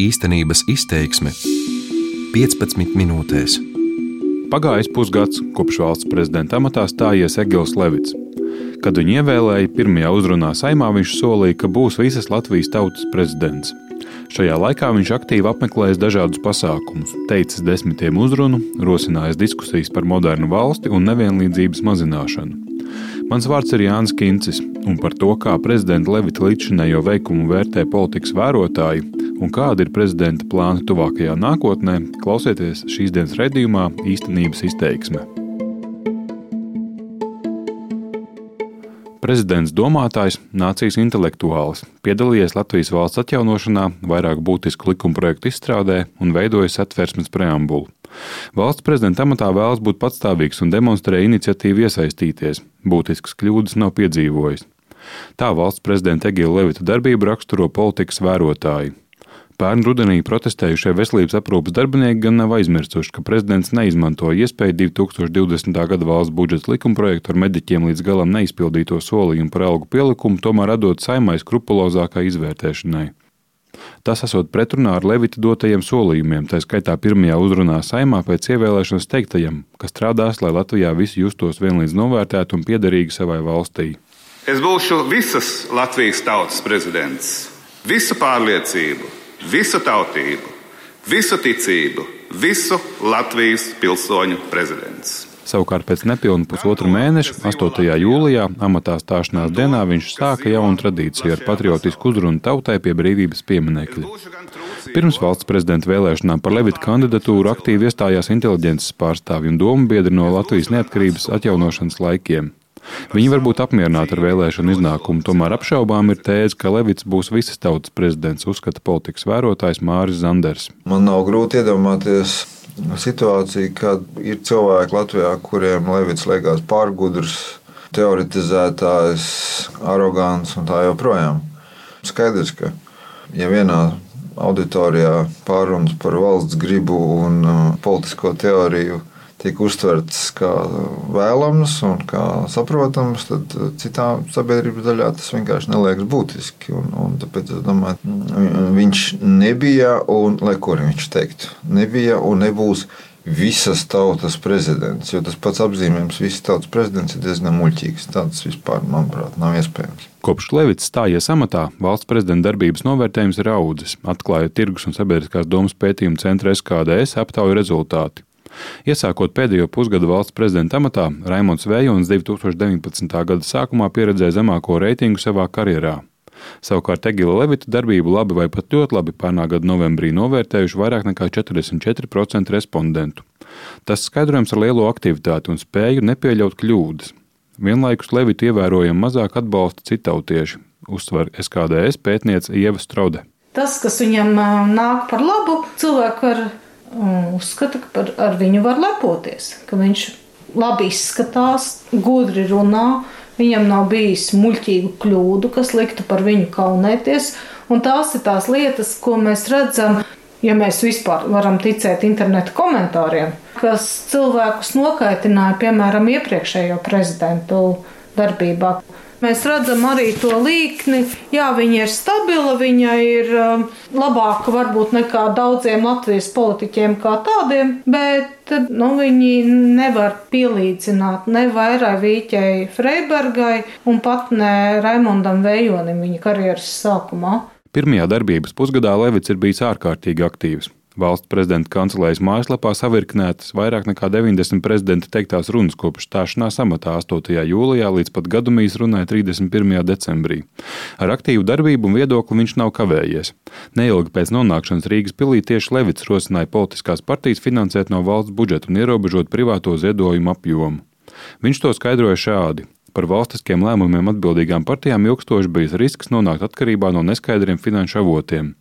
Īstenības izteiksme 15 minūtēs. Pagājis pusgads, kopš valsts prezidenta amatā stājies Egils Levits. Kad viņu ievēlēja, pirmajā uzrunā saimā viņš solīja, ka būs visas Latvijas tautas prezidents. Šajā laikā viņš aktīvi apmeklējis dažādus pasākumus, teicis desmitiem uzrunu, rosinājis diskusijas par modernu valsti un nevienlīdzības mazināšanu. Mans vārds ir Jānis Kincis, un par to, kā prezidenta Levita līdzinējo veikumu vērtē politikas vērotāji un kāda ir prezidenta plāna tuvākajā nākotnē, klausieties šīs dienas redzējumā īstenības izteiksme. Prezidents domātājs, nācijas intelektuālis, piedalījies Latvijas valsts atjaunošanā, vairāk būtisku likumprojektu izstrādē un veidojis atversmes preambulu. Valsts prezidenta amatā vēlas būt patstāvīgs un demonstrē iniciatīvu iesaistīties, būtiskas kļūdas nav piedzīvojis. Tā valsts prezidenta Egila Levita darbību raksturo politikas vērotāji. Pērn rudenī protestējušie veselības aprūpas darbinieki gan nav aizmirsuši, ka prezidents neizmanto iespēju 2020. gada valsts budžeta likumprojektu ar mediķiem līdz galam neizpildīto solījumu par algu pielikumu, tomēr radot saimai skrupulozākai izvērtēšanai. Tas esot pretrunā ar Levita dotajiem solījumiem, tā skaitā pirmajā uzrunā saimā pēc ievēlēšanas teiktajam, ka strādās, lai Latvijā visi justos vienlīdz novērtēti un piederīgi savai valstī. Es būšu visas Latvijas tautas prezidents, visu pārliecību, visu tautību, visu ticību, visu Latvijas pilsoņu prezidents. Savukārt pēc nepilna pusotra mēneša, 8. jūlijā, amatā stāšanās dienā, viņš sāka jaunu tradīciju ar patriotisku uzrunu tautai pie brīvības pieminekļa. Pirms valsts prezidenta vēlēšanām par Levita kandidatūru aktīvi iestājās inteliģences pārstāvji un domu biedri no Latvijas neatkarības atjaunošanas laikiem. Viņi var būt apmierināti ar vēlēšanu iznākumu, tomēr apšaubām ir tēze, ka Levits būs visas tautas prezidents, uzskata politikas vērotājs Māris Zanders. Man nav grūti iedomāties situāciju, kad ir cilvēki Latvijā, kuriem Levits liekas pārgudrs, teoretizētājs, arogants un tā joprojām. Skaidrs, ka ja vienā auditorijā pārunas par valsts gribu un uh, politisko teoriju tiek uztverts kā vēlams un kā saprotams, tad citā sabiedrības daļā tas vienkārši neliekas būtiski. Un, un tāpēc es domāju, viņš nebija, un lai ko viņš teiktu, nebija un nebūs visas tautas prezidents. Jo tas pats apzīmējums, visas tautas prezidents, ir diezgan muļķīgs. Tāds vispār, manuprāt, nav iespējams. Kopš Levits stājies amatā, valsts prezidenta darbības novērtējums ir audzis, atklāja tirgus un sabiedriskās domas pētījuma centra SKDS aptauju rezultāti. Iesākot pēdējo pusgadu valsts prezidenta amatā, Raimons Vējons 2019. gada sākumā pieredzēja zemāko reitingu savā karjerā. Savukārt Egila Levita darbību labi vai pat ļoti labi pērnā gada novembrī novērtējuši vairāk nekā 44% respondentu. Tas skaidrojams ar lielo aktivitāti un spēju nepieļaut kļūdas. Vienlaikus Levita ievērojami mazāk atbalsta citautieši, uzsver SKDS pētniece Ieva Strode. Tas, kas viņam nāk par labu, cilvēku ar uzskata, ka par, ar viņu var lepoties, ka viņš labi izskatās, gudri runā, viņam nav bijis muļķīgu kļūdu, kas liktu par viņu kaunēties. Un tās ir tās lietas, ko mēs redzam, ja mēs vispār varam ticēt interneta komentāriem, kas cilvēkus nokaitināja, piemēram, iepriekšējo prezidentu darbībā. Mēs redzam arī to līkni. Jā, viņa ir stabila, viņa ir um, labāka varbūt nekā daudziem Latvijas politiķiem kā tādiem, bet nu, viņi nevar pielīdzināt ne vairai Vīķei Freibergai un pat ne Raimondam Vējonim viņa karjeras sākumā. Pirmajā darbības pusgadā Levits ir bijis ārkārtīgi aktīvs. Valsts prezidenta kancelējas mājaslapā savirknētas vairāk nekā 90 prezidenta teiktās runas kopš stāšanās amatā 8. jūlijā līdz pat gadumijas runai 31. decembrī. Ar aktīvu darbību un viedokli viņš nav kavējies. Neilgi pēc nonākšanas Rīgas pilī tieši Levits rosināja politiskās partijas finansēt no valsts budžeta un ierobežot privāto ziedojumu apjomu. Viņš to skaidroja šādi. Par valstiskiem lēmumiem atbildīgām partijām ilgstoši bijis risks nonākt atkarībā no neskaidriem finanšu avotiem.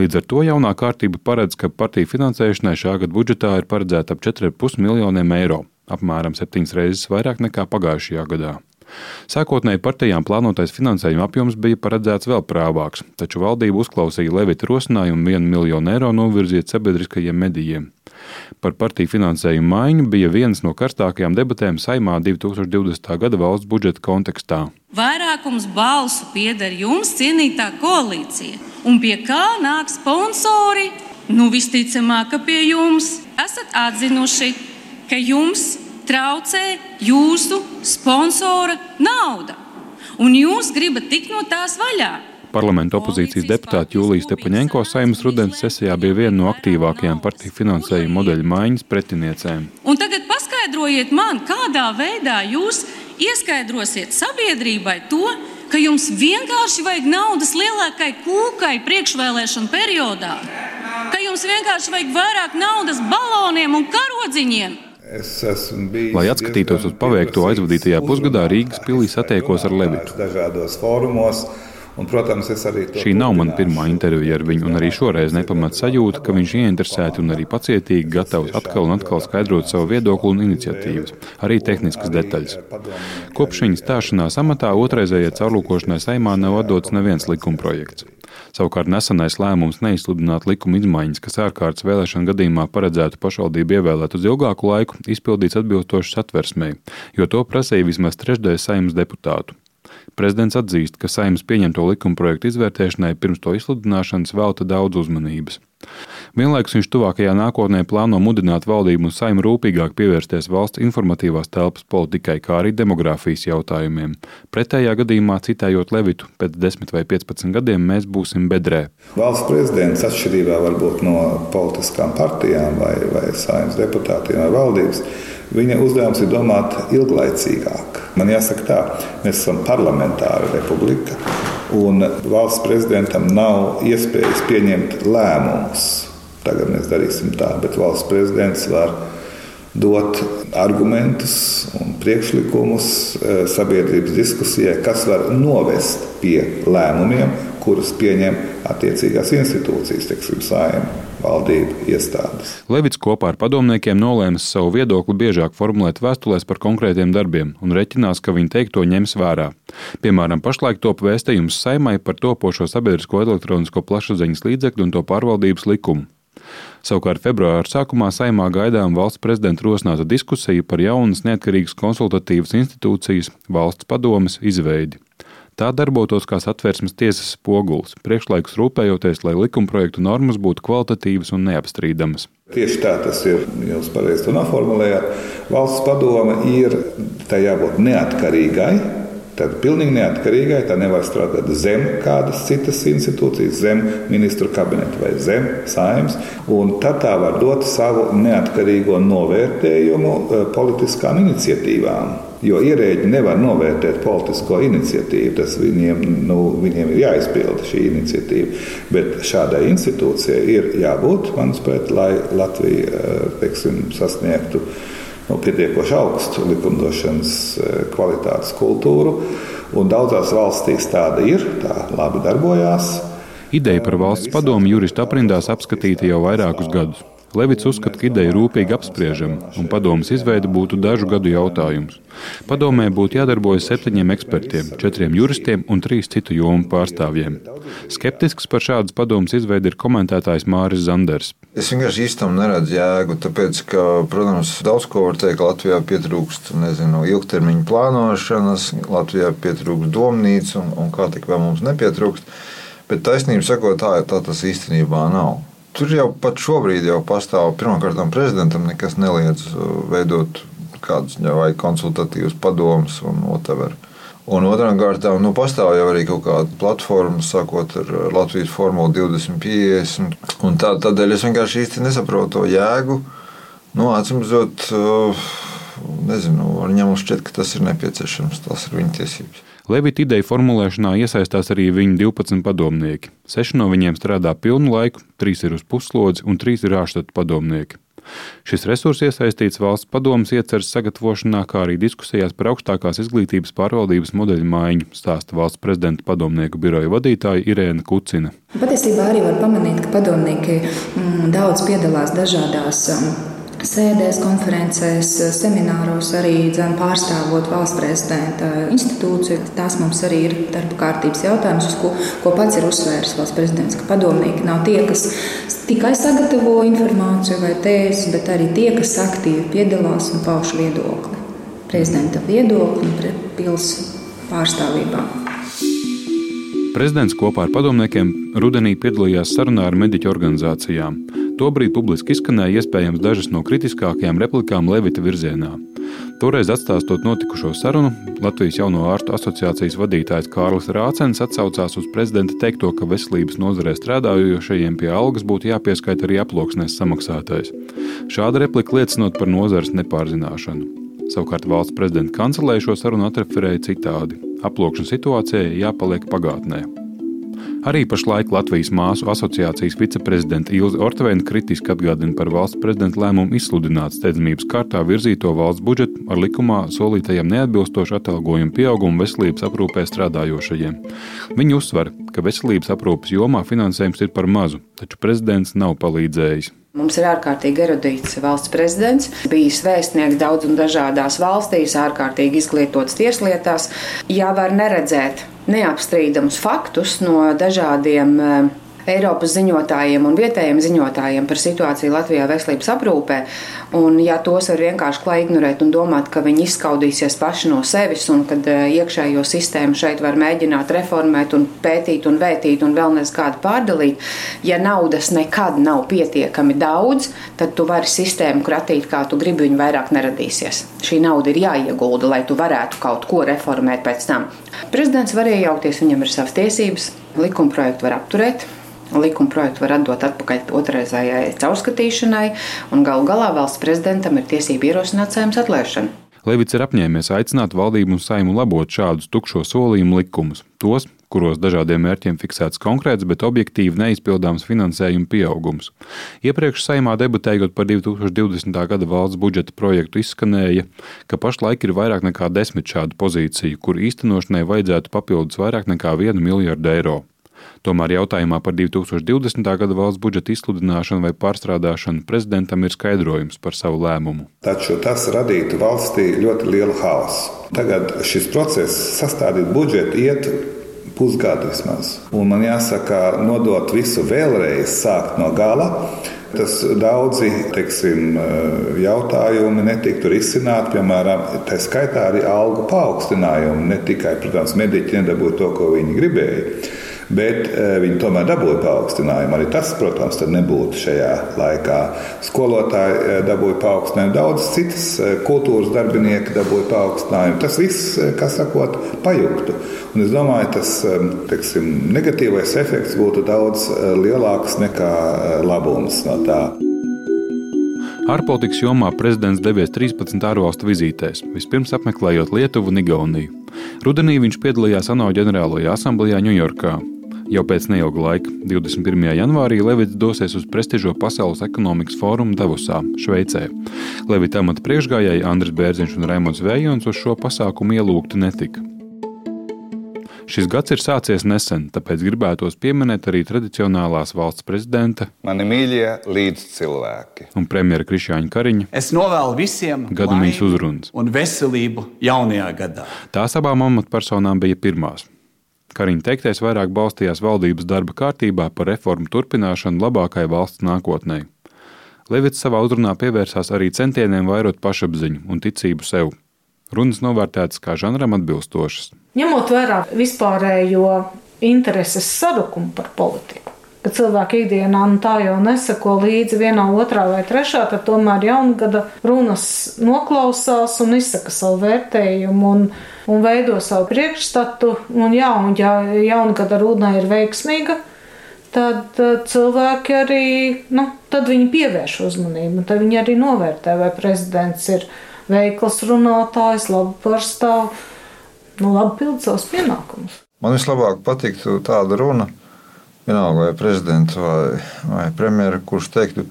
Līdz ar to jaunā kārtība paredz, ka partiju finansēšanai šā gada budžetā ir paredzēta ap 4,5 miljoniem eiro, apmēram septiņas reizes vairāk nekā pagājušajā gadā. Sākotnēji partijām plānotais finansējuma apjoms bija paredzēts vēl prāvāks, taču valdība uzklausīja Levita rosinājumu 1 miljonu eiro novirzīt sabiedriskajiem medijiem. Par partiju finansējumu maiņu bija viens no karstākajām debatēm saimā 2020. gada valsts budžeta kontekstā. Vairākums balsu pieder jums, cienītā koalīcija un pie kā nāk sponsori. Nu, visticamāk, ka pie jums esat atzinuši, ka jums traucē jūsu sponsora nauda, un jūs gribat tikt no tās vaļā. Parlamenta opozīcijas deputāte Jūlija Stepaņenko saimnes rudens sesijā bija viena no aktīvākajām partiju finansējuma modeļa maiņas pretiniecēm. Un tagad paskaidrojiet man, kādā veidā jūs ieskaidrosiet sabiedrībai to, ka jums vienkārši vajag naudas lielākai kūkai priekšvēlēšanu periodā, ka jums vienkārši vajag vairāk naudas baloniem un karodziņiem. Lai atskatītos uz paveikto aizvadītajā pusgadā, Rīgas pilī satiekos ar Levitu. Dažādos fórumos. Un, protams, Šī nav mana pirmā intervija ar viņu, un arī šoreiz nepamat sajūta, ka viņš ieinteresēti un arī pacietīgi gatavs atkal un atkal skaidrot savu viedokli un iniciatīvas, arī tehniskas detaļas. Kopš viņa stāšanās amatā otrreizējai caurlūkošanai saimā nav atdots neviens likumprojekts. Savukārt nesenais lēmums neizsludināt likuma izmaiņas, kas ārkārtas vēlēšana gadījumā paredzētu pašvaldību ievēlēt uz ilgāku laiku, izpildīts atbilstoši satversmei, jo to prasīja vismaz trešdaļa saimnes deputātu. Prezidents atzīst, ka saimnes pieņemto likumprojektu izvērtēšanai pirms to izsludināšanas velta daudz uzmanības. Vienlaikus viņš tuvākajā nākotnē plāno mudināt valdību un saimu rūpīgāk pievērsties valsts informatīvās telpas politikai, kā arī demogrāfijas jautājumiem. Pretējā gadījumā, citējot Levitu, pēc 10 vai 15 gadiem mēs būsim bedrē. Valsts prezidents atšķirībā varbūt no politiskām partijām vai, vai saimnes deputātiem vai valdības Viņa uzdevums ir domāt ilglaicīgāk. Man jāsaka, tā, mēs esam parlamentāra republika, un valsts prezidentam nav iespējas pieņemt lēmumus. Tagad mēs darīsim tā, bet valsts prezidents var dot argumentus un priekšlikumus eh, sabiedrības diskusijai, kas var novest pie lēmumiem, kurus pieņem attiecīgās institūcijas, teiksim, saimē valdību iestādes. Levits kopā ar padomniekiem nolēma savu viedokli biežāk formulēt vēstulēs par konkrētiem darbiem un reķinās, ka viņi teikto ņems vērā. Piemēram, pašlaik top vēstījums saimai par topošo sabiedrisko elektronisko plašsaziņas līdzekļu un to pārvaldības likumu. Savukārt februāra sākumā saimā gaidām valsts prezidenta rosināta diskusija par jaunas neatkarīgas konsultatīvas institūcijas valsts padomes izveidi. Tā darbotos kā satversmes tiesas spogulis, priekšlaikus rūpējoties, lai likumprojektu normas būtu kvalitatīvas un neapstrīdamas. Tieši tā tas ir. Jūs pareizi to noformulējāt. Valsts padome ir tā jābūt neatkarīgai. Tad pilnīgi neatkarīgai, tā nevar strādāt zem kādas citas institūcijas, zem ministru kabineta vai zem saimnes. Tad tā var dot savu neatkarīgo novērtējumu eh, politiskām iniciatīvām. Jo ierēģi nevar novērtēt politisko iniciatīvu. Tas viņiem, nu, viņiem ir jāizpilda šī iniciatīva. Bet šādai institūcijai ir jābūt, manuprāt, lai Latvija eh, teiksim, sasniegtu nu, pietiekoši augstu likumdošanas eh, kvalitātes kultūru. Daudzās valstīs tāda ir, tā labi darbojās. Ideja par valsts padomu juristu aprindās apskatīta jau vairākus gadus. Levits uzskata, ka ideja rūpīgi apspriežama, un padomas izveide būtu dažu gadu jautājums. Padomē būtu jādarbojas septiņiem ekspertiem, četriem juristiem un trīs citu jomu pārstāvjiem. Skeptisks par šādas padomas izveidi ir komentētājs Māris Zanders. Es vienkārši īstenībā neredzu jēgu, tāpēc, ka, protams, daudz ko var teikt, Latvijā pietrūkst nezinu, ilgtermiņa plānošanas, Latvijā pietrūkst domnīca un, un kā tik vēl mums nepietrūkst. Bet taisnība sakot, tā, tā tas īstenībā nav. Tur jau pat šobrīd jau pastāv pirmkārt prezidentam nekas neliedz uh, veidot kādus vai konsultatīvus padomus un whatever. Un otrām kārtām nu, pastāv jau arī kaut kāda platforma, sākot ar Latvijas Formuli 2050. Tā, tādēļ es vienkārši īsti nesaprotu to jēgu. Nu, Atcīmredzot, uh, nezinu, viņam šķiet, ka tas ir nepieciešams. Tas ir viņa tiesības. Levita ideju formulēšanā iesaistās arī viņa 12 padomnieki. Seši no viņiem strādā pilnu laiku, trīs ir uz puslodzi un trīs ir ārštatu padomnieki. Šis resurs iesaistīts valsts padomus ieceres sagatavošanā, kā arī diskusijās par augstākās izglītības pārvaldības modeļu maiņu, stāsta valsts prezidenta padomnieku biroja vadītāja Irēna Kucina. Patiesībā arī var pamanīt, ka padomnieki mm, daudz piedalās dažādās mm, sēdēs, konferencēs, semināros, arī dzem, pārstāvot valsts prezidenta institūciju. Tās mums arī ir darba kārtības jautājums, ko, ko pats ir uzsvērs valsts prezidents, ka padomnieki nav tie, kas tikai sagatavo informāciju vai tēzes, bet arī tie, kas aktīvi piedalās un pauž viedokli. Prezidenta viedokli un pils pārstāvībā. Prezidents kopā ar padomniekiem rudenī piedalījās sarunā ar mediķu organizācijām. Tobrīd publiski izskanēja iespējams dažas no kritiskākajām replikām Levita virzienā. Toreiz atstāstot notikušo sarunu, Latvijas Jauno ārstu asociācijas vadītājs Kārlis Rācens atsaucās uz prezidenta teikto, ka veselības nozarē strādājošajiem pie algas būtu jāpieskaita arī aploksnēs samaksātais. Šāda replika liecinot par nozares nepārzināšanu. Savukārt valsts prezidenta kancelē šo sarunu atreferēja citādi aploksņu situācijai jāpaliek pagātnē. Arī pašlaik Latvijas māsu asociācijas viceprezidenta Ilza Orteveina kritiski atgādina par valsts prezidenta lēmumu izsludināt steidzamības kārtā virzīto valsts budžetu ar likumā solītajiem neatbilstošu atalgojumu pieaugumu veselības aprūpē strādājošajiem. Viņi uzsver, ka veselības aprūpes jomā finansējums ir par mazu, taču prezidents nav palīdzējis. Mums ir ārkārtīgi erudīts valsts prezidents, bijis vēstnieks daudz un dažādās valstīs, ārkārtīgi izglītots tieslietās. Ja var neredzēt neapstrīdamus faktus no dažādiem eh, Eiropas ziņotājiem un vietējiem ziņotājiem par situāciju Latvijā veselības aprūpē. Un, ja tos var vienkārši klāj ignorēt un domāt, ka viņi izskaudīsies paši no sevis un ka eh, iekšējo sistēmu šeit var mēģināt reformēt un pētīt un vētīt un vēl nezinu kādu pārdalīt, ja naudas nekad nav pietiekami daudz, tad tu vari sistēmu kratīt kā tu gribi, viņa vairāk neradīsies. Šī nauda ir jāiegulda, lai tu varētu kaut ko reformēt pēc tam. Prezidents var iejaukties, viņam ir savas tiesības, likuma projektu var apturēt. Likuma projektu var atdot atpakaļ otrreizējai caurskatīšanai, un galu galā valsts prezidentam ir tiesība ierosināt saimnes atlaišanu. Levits ir apņēmies aicināt valdību un saimu labot šādus tukšo solījumu likumus, tos, kuros dažādiem mērķiem fiksēts konkrēts, bet objektīvi neizpildāms finansējuma pieaugums. Iepriekš saimā debatējot par 2020. gada valsts budžeta projektu izskanēja, ka pašlaik ir vairāk nekā desmit šādu pozīciju, kur īstenošanai vajadzētu papildus vairāk nekā 1 miljardu eiro. Tomēr jautājumā par 2020. gada valsts budžeta izsludināšanu vai pārstrādāšanu prezidentam ir skaidrojums par savu lēmumu. Taču tas radītu valstī ļoti lielu haosu. Tagad šis process sastādīt budžetu iet pusgadu vismaz. Un man jāsaka, nodot visu vēlreiz, sākt no gala. Tas daudzi teiksim, jautājumi netiktu risināti, piemēram, tā skaitā arī algu paaugstinājumu. Ne tikai, protams, mediķi nedabūja to, ko viņi gribēja bet eh, viņi tomēr dabūja paaugstinājumu. Arī tas, protams, nebūtu šajā laikā. Skolotāji eh, dabūja paaugstinājumu, daudz citas eh, kultūras darbinieki dabūja paaugstinājumu. Tas viss, kā sakot, pajuktu. Un es domāju, tas teiksim, negatīvais efekts būtu daudz lielāks nekā labums no tā. Ārpolitikas jomā prezidents devies 13 ārvalstu vizītēs, vispirms apmeklējot Lietuvu un Igauniju. Rudenī viņš piedalījās ANO ģenerālajā asamblējā Ņujorkā. Jau pēc neilga laika, 21. janvārī, Levits dosies uz prestižo Pasaules ekonomikas fórumu Davosā, Šveicē. Levita amata priekšgājēji Andris Bērziņš un Raimons Vējons uz šo pasākumu ielūgti netika. Šis gads ir sācies nesen, tāpēc gribētos pieminēt arī tradicionālās valsts prezidenta, mani mīļie līdzcilvēki un premjera Krišāņa Kariņa. Es novēlu visiem gadu mīs uzrunas un veselību jaunajā gadā. Tās abām amatpersonām bija pirmās. Kariņa teiktais vairāk balstījās valdības darba kārtībā par reformu turpināšanu labākai valsts nākotnē. Levits savā uzrunā pievērsās arī centieniem vairot pašapziņu un ticību sev. Runas novērtētas kā žanram atbilstošas. Ņemot vērā vispārējo intereses sarukumu par politiku, ka cilvēki ikdienā nu, tā jau nesako līdzi vienā, otrā vai trešā, tad tomēr jaungada runas noklausās un izsaka savu vērtējumu un, un veido savu priekšstatu. Un, jā, un ja jaungada runa ir veiksmīga, tad cilvēki arī nu, pievērš uzmanību. Tad viņi arī novērtē, vai prezidents ir veikls runātājs, labi pārstāv, nu, labi pild savus pienākumus. Man vislabāk patiktu tāda runa, vienalga vai prezidents vai, vai premjera, kurš teiktu,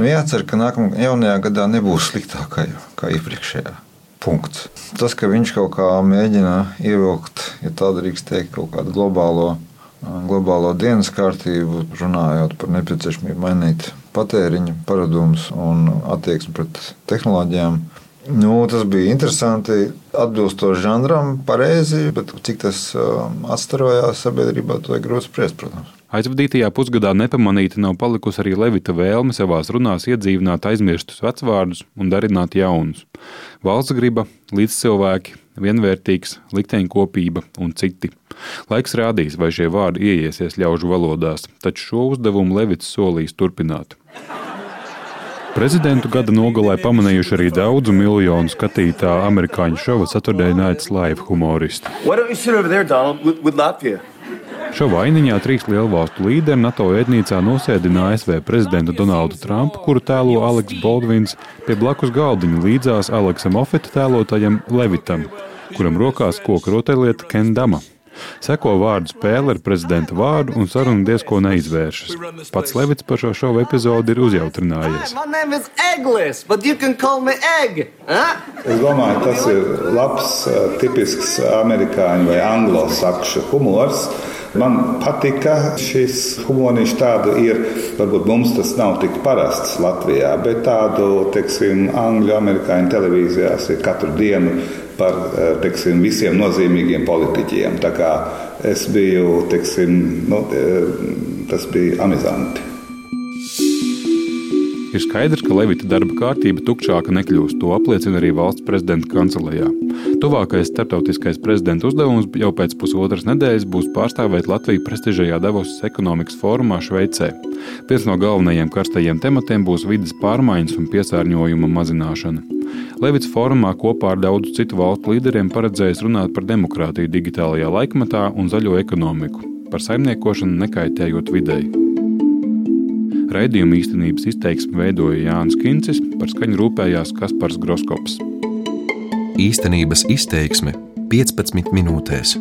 nu jācer, ka nākamajā jaunajā gadā nebūs sliktāk kā iepriekšējā. Punkts. Tas, ka viņš kaut kā mēģina ievilkt, ja tā drīkst teikt, kaut kādu globālo, globālo dienas kārtību, runājot par nepieciešamību mainīt patēriņa paradumus un attieksmi pret tehnoloģijām, Nu, tas bija interesanti, atbilstoši žanram, pareizi, bet cik tas um, atstarojās sabiedrībā, to ir grūti spriest, protams. Aizvadītajā pusgadā nepamanīta nav palikusi arī Levita vēlme savās runās iedzīvināt aizmirstus vecvārdus un darināt jaunus. Valsts griba, līdzcilvēki, vienvērtīgs, likteņkopība un citi. Laiks rādīs, vai šie vārdi ieiesies ļaužu valodās, taču šo uzdevumu Levits solīs turpināt. Prezidentu gada nogalē pamanījuši arī daudzu miljonu skatītā amerikāņu šova Saturday Night Live humoristi. Šo vainiņā trīs lielvalstu līderi NATO ēdnīcā nosēdina ASV prezidentu Donaldu Trumpu, kuru tēlo Aleks Baldvins, pie blakus galdiņa līdzās Aleksam Ofeta tēlotajam Levitam, kuram rokās koka rotaļlieta Kendama. Seko vārdu spēle ar prezidenta vārdu, un saruna diezko neizvēršas. Pats Levits par šo šovu epizodi ir uzjautrinājies. Es domāju, tas ir labs, tipisks amerikāņu vai anglo-sakšu humors. Man patika šis humoriņš, tādu ir. Varbūt mums tas nav tik parasts Latvijā, bet tādu, teiksim, angļu, amerikāņu televīzijās ir katru dienu par eh, teiksim, visiem nozīmīgiem politiķiem. Es biju, teiksim, nu, eh, tas bija amizanti. Ir skaidrs, ka Levita darba kārtība tukšāka nekļūst. To apliecina arī valsts prezidenta kancelējā. Tuvākais starptautiskais prezidenta uzdevums jau pēc pusotras nedēļas būs pārstāvēt Latviju prestižajā Davosas ekonomikas fórumā Šveicē. Viens no galvenajiem karstajiem tematiem būs vidas pārmaiņas un piesārņojuma mazināšana. Levits fórumā kopā ar daudzu citu valstu līderiem paredzējis runāt par demokrātiju digitālajā laikmetā un zaļo ekonomiku, par saimniekošanu nekaitējot videi. Raidījuma īstenības izteiksmi veidoja Jānis Kincis, par skaņu rūpējās Kaspars Groskops. Īstenības izteiksme 15 minūtēs.